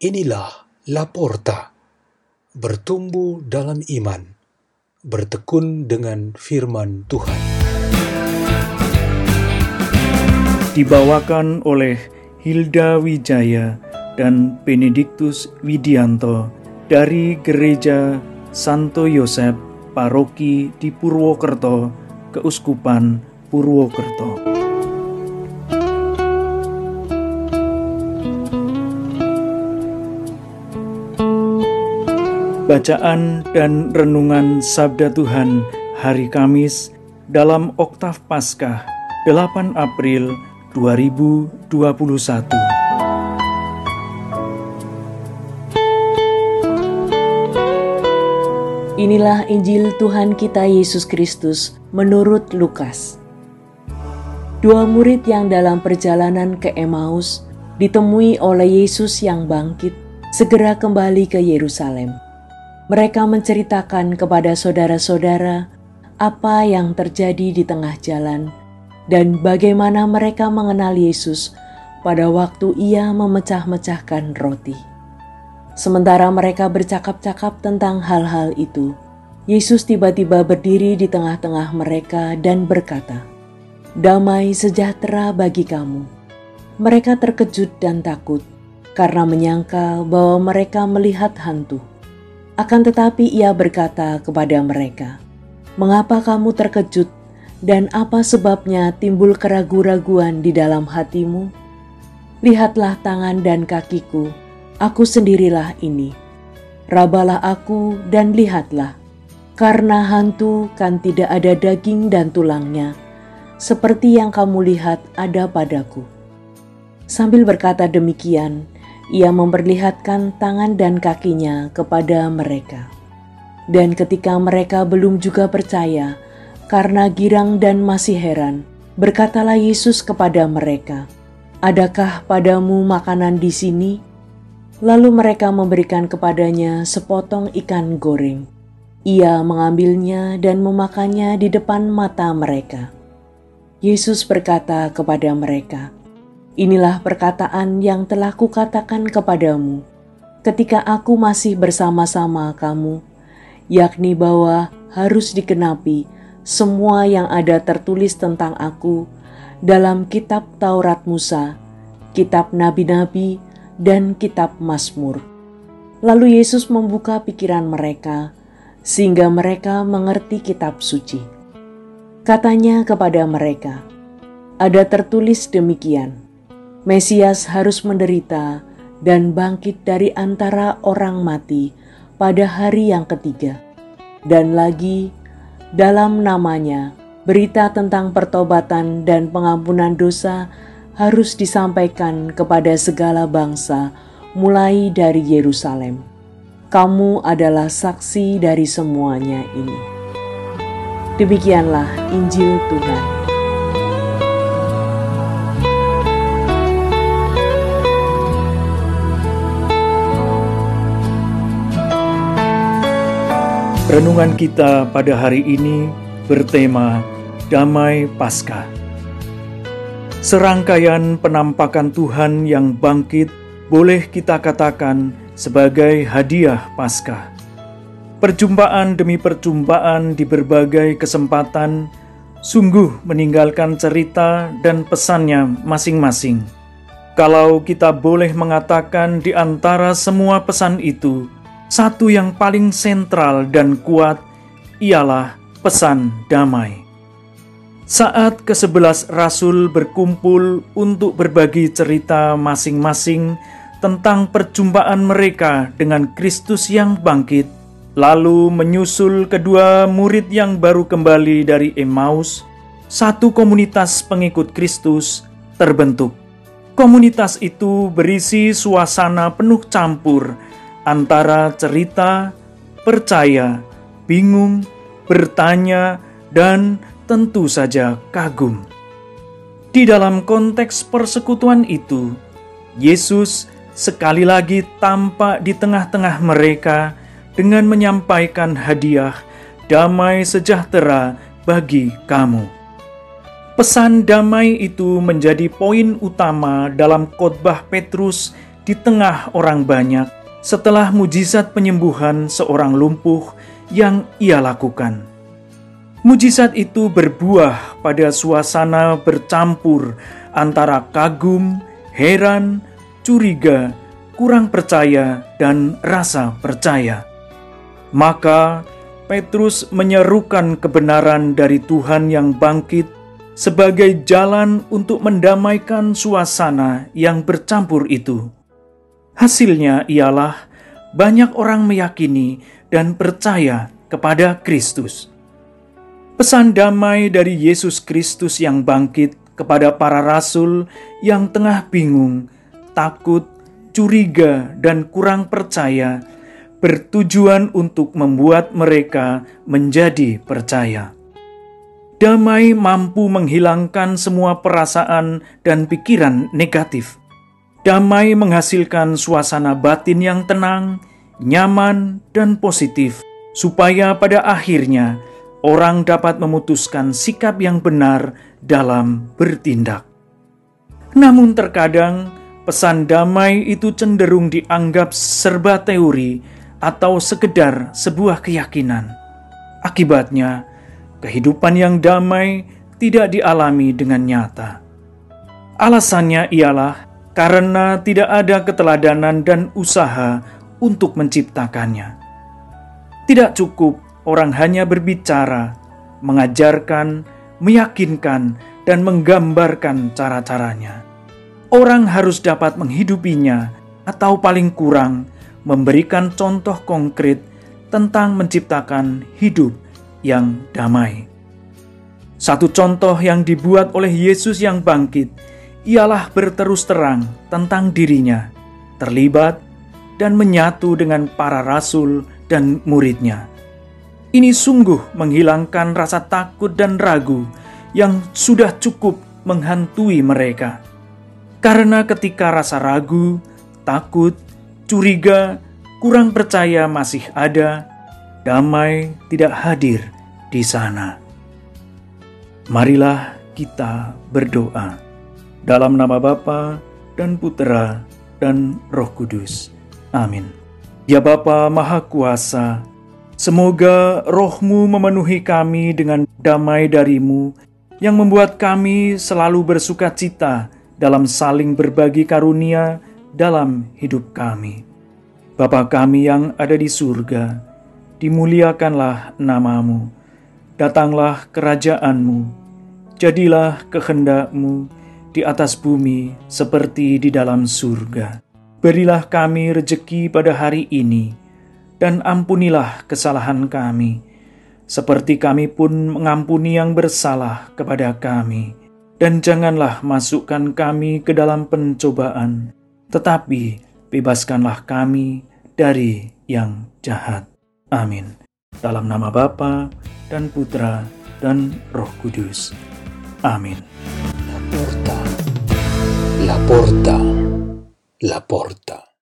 Inilah Laporta, bertumbuh dalam iman, bertekun dengan firman Tuhan. Dibawakan oleh Hilda Wijaya dan Benediktus Widianto dari Gereja Santo Yosef Paroki di Purwokerto, Keuskupan Purwokerto. Bacaan dan renungan Sabda Tuhan hari Kamis dalam Oktav Paskah 8 April 2021. Inilah Injil Tuhan kita Yesus Kristus menurut Lukas. Dua murid yang dalam perjalanan ke Emmaus ditemui oleh Yesus yang bangkit segera kembali ke Yerusalem mereka menceritakan kepada saudara-saudara apa yang terjadi di tengah jalan dan bagaimana mereka mengenal Yesus pada waktu ia memecah-mecahkan roti. Sementara mereka bercakap-cakap tentang hal-hal itu, Yesus tiba-tiba berdiri di tengah-tengah mereka dan berkata, "Damai sejahtera bagi kamu." Mereka terkejut dan takut karena menyangka bahwa mereka melihat hantu. Akan tetapi ia berkata kepada mereka, "Mengapa kamu terkejut, dan apa sebabnya timbul keraguan-raguan di dalam hatimu? Lihatlah tangan dan kakiku, aku sendirilah ini. Rabalah aku dan lihatlah, karena hantu kan tidak ada daging dan tulangnya, seperti yang kamu lihat ada padaku." Sambil berkata demikian, ia memperlihatkan tangan dan kakinya kepada mereka. Dan ketika mereka belum juga percaya, karena girang dan masih heran, berkatalah Yesus kepada mereka, "Adakah padamu makanan di sini?" Lalu mereka memberikan kepadanya sepotong ikan goreng. Ia mengambilnya dan memakannya di depan mata mereka. Yesus berkata kepada mereka, Inilah perkataan yang telah kukatakan kepadamu ketika aku masih bersama-sama kamu, yakni bahwa harus dikenapi semua yang ada tertulis tentang aku dalam kitab Taurat Musa, kitab nabi-nabi, dan kitab Mazmur. Lalu Yesus membuka pikiran mereka sehingga mereka mengerti kitab suci. Katanya kepada mereka, "Ada tertulis demikian: Mesias harus menderita dan bangkit dari antara orang mati pada hari yang ketiga. Dan lagi, dalam namanya, berita tentang pertobatan dan pengampunan dosa harus disampaikan kepada segala bangsa, mulai dari Yerusalem. Kamu adalah saksi dari semuanya ini. Demikianlah Injil Tuhan. Renungan kita pada hari ini bertema Damai Paskah. Serangkaian penampakan Tuhan yang bangkit boleh kita katakan sebagai hadiah Paskah. Perjumpaan demi perjumpaan di berbagai kesempatan sungguh meninggalkan cerita dan pesannya masing-masing. Kalau kita boleh mengatakan di antara semua pesan itu, satu yang paling sentral dan kuat ialah pesan damai. Saat kesebelas rasul berkumpul untuk berbagi cerita masing-masing tentang perjumpaan mereka dengan Kristus yang bangkit, lalu menyusul kedua murid yang baru kembali dari Emmaus, satu komunitas pengikut Kristus terbentuk. Komunitas itu berisi suasana penuh campur antara cerita, percaya, bingung, bertanya, dan tentu saja kagum. Di dalam konteks persekutuan itu, Yesus sekali lagi tampak di tengah-tengah mereka dengan menyampaikan hadiah damai sejahtera bagi kamu. Pesan damai itu menjadi poin utama dalam khotbah Petrus di tengah orang banyak setelah mujizat penyembuhan seorang lumpuh yang ia lakukan. Mujizat itu berbuah pada suasana bercampur antara kagum, heran, curiga, kurang percaya, dan rasa percaya. Maka Petrus menyerukan kebenaran dari Tuhan yang bangkit sebagai jalan untuk mendamaikan suasana yang bercampur itu. Hasilnya ialah banyak orang meyakini dan percaya kepada Kristus. Pesan damai dari Yesus Kristus yang bangkit kepada para rasul yang tengah bingung, takut, curiga, dan kurang percaya, bertujuan untuk membuat mereka menjadi percaya. Damai mampu menghilangkan semua perasaan dan pikiran negatif. Damai menghasilkan suasana batin yang tenang, nyaman, dan positif, supaya pada akhirnya orang dapat memutuskan sikap yang benar dalam bertindak. Namun, terkadang pesan damai itu cenderung dianggap serba teori atau sekedar sebuah keyakinan. Akibatnya, kehidupan yang damai tidak dialami dengan nyata. Alasannya ialah karena tidak ada keteladanan dan usaha untuk menciptakannya. Tidak cukup orang hanya berbicara, mengajarkan, meyakinkan, dan menggambarkan cara-caranya. Orang harus dapat menghidupinya, atau paling kurang memberikan contoh konkret tentang menciptakan hidup yang damai. Satu contoh yang dibuat oleh Yesus yang bangkit ialah berterus terang tentang dirinya, terlibat dan menyatu dengan para rasul dan muridnya. Ini sungguh menghilangkan rasa takut dan ragu yang sudah cukup menghantui mereka. Karena ketika rasa ragu, takut, curiga, kurang percaya masih ada, damai tidak hadir di sana. Marilah kita berdoa dalam nama Bapa dan Putera dan Roh Kudus. Amin. Ya Bapa Maha Kuasa, Semoga rohmu memenuhi kami dengan damai darimu yang membuat kami selalu bersuka cita dalam saling berbagi karunia dalam hidup kami. Bapa kami yang ada di surga, dimuliakanlah namamu, datanglah kerajaanmu, jadilah kehendakmu di atas bumi seperti di dalam surga. Berilah kami rejeki pada hari ini, dan ampunilah kesalahan kami, seperti kami pun mengampuni yang bersalah kepada kami. Dan janganlah masukkan kami ke dalam pencobaan, tetapi bebaskanlah kami dari yang jahat. Amin. Dalam nama Bapa dan Putra dan Roh Kudus. Amin. Porta, la porta, la porta.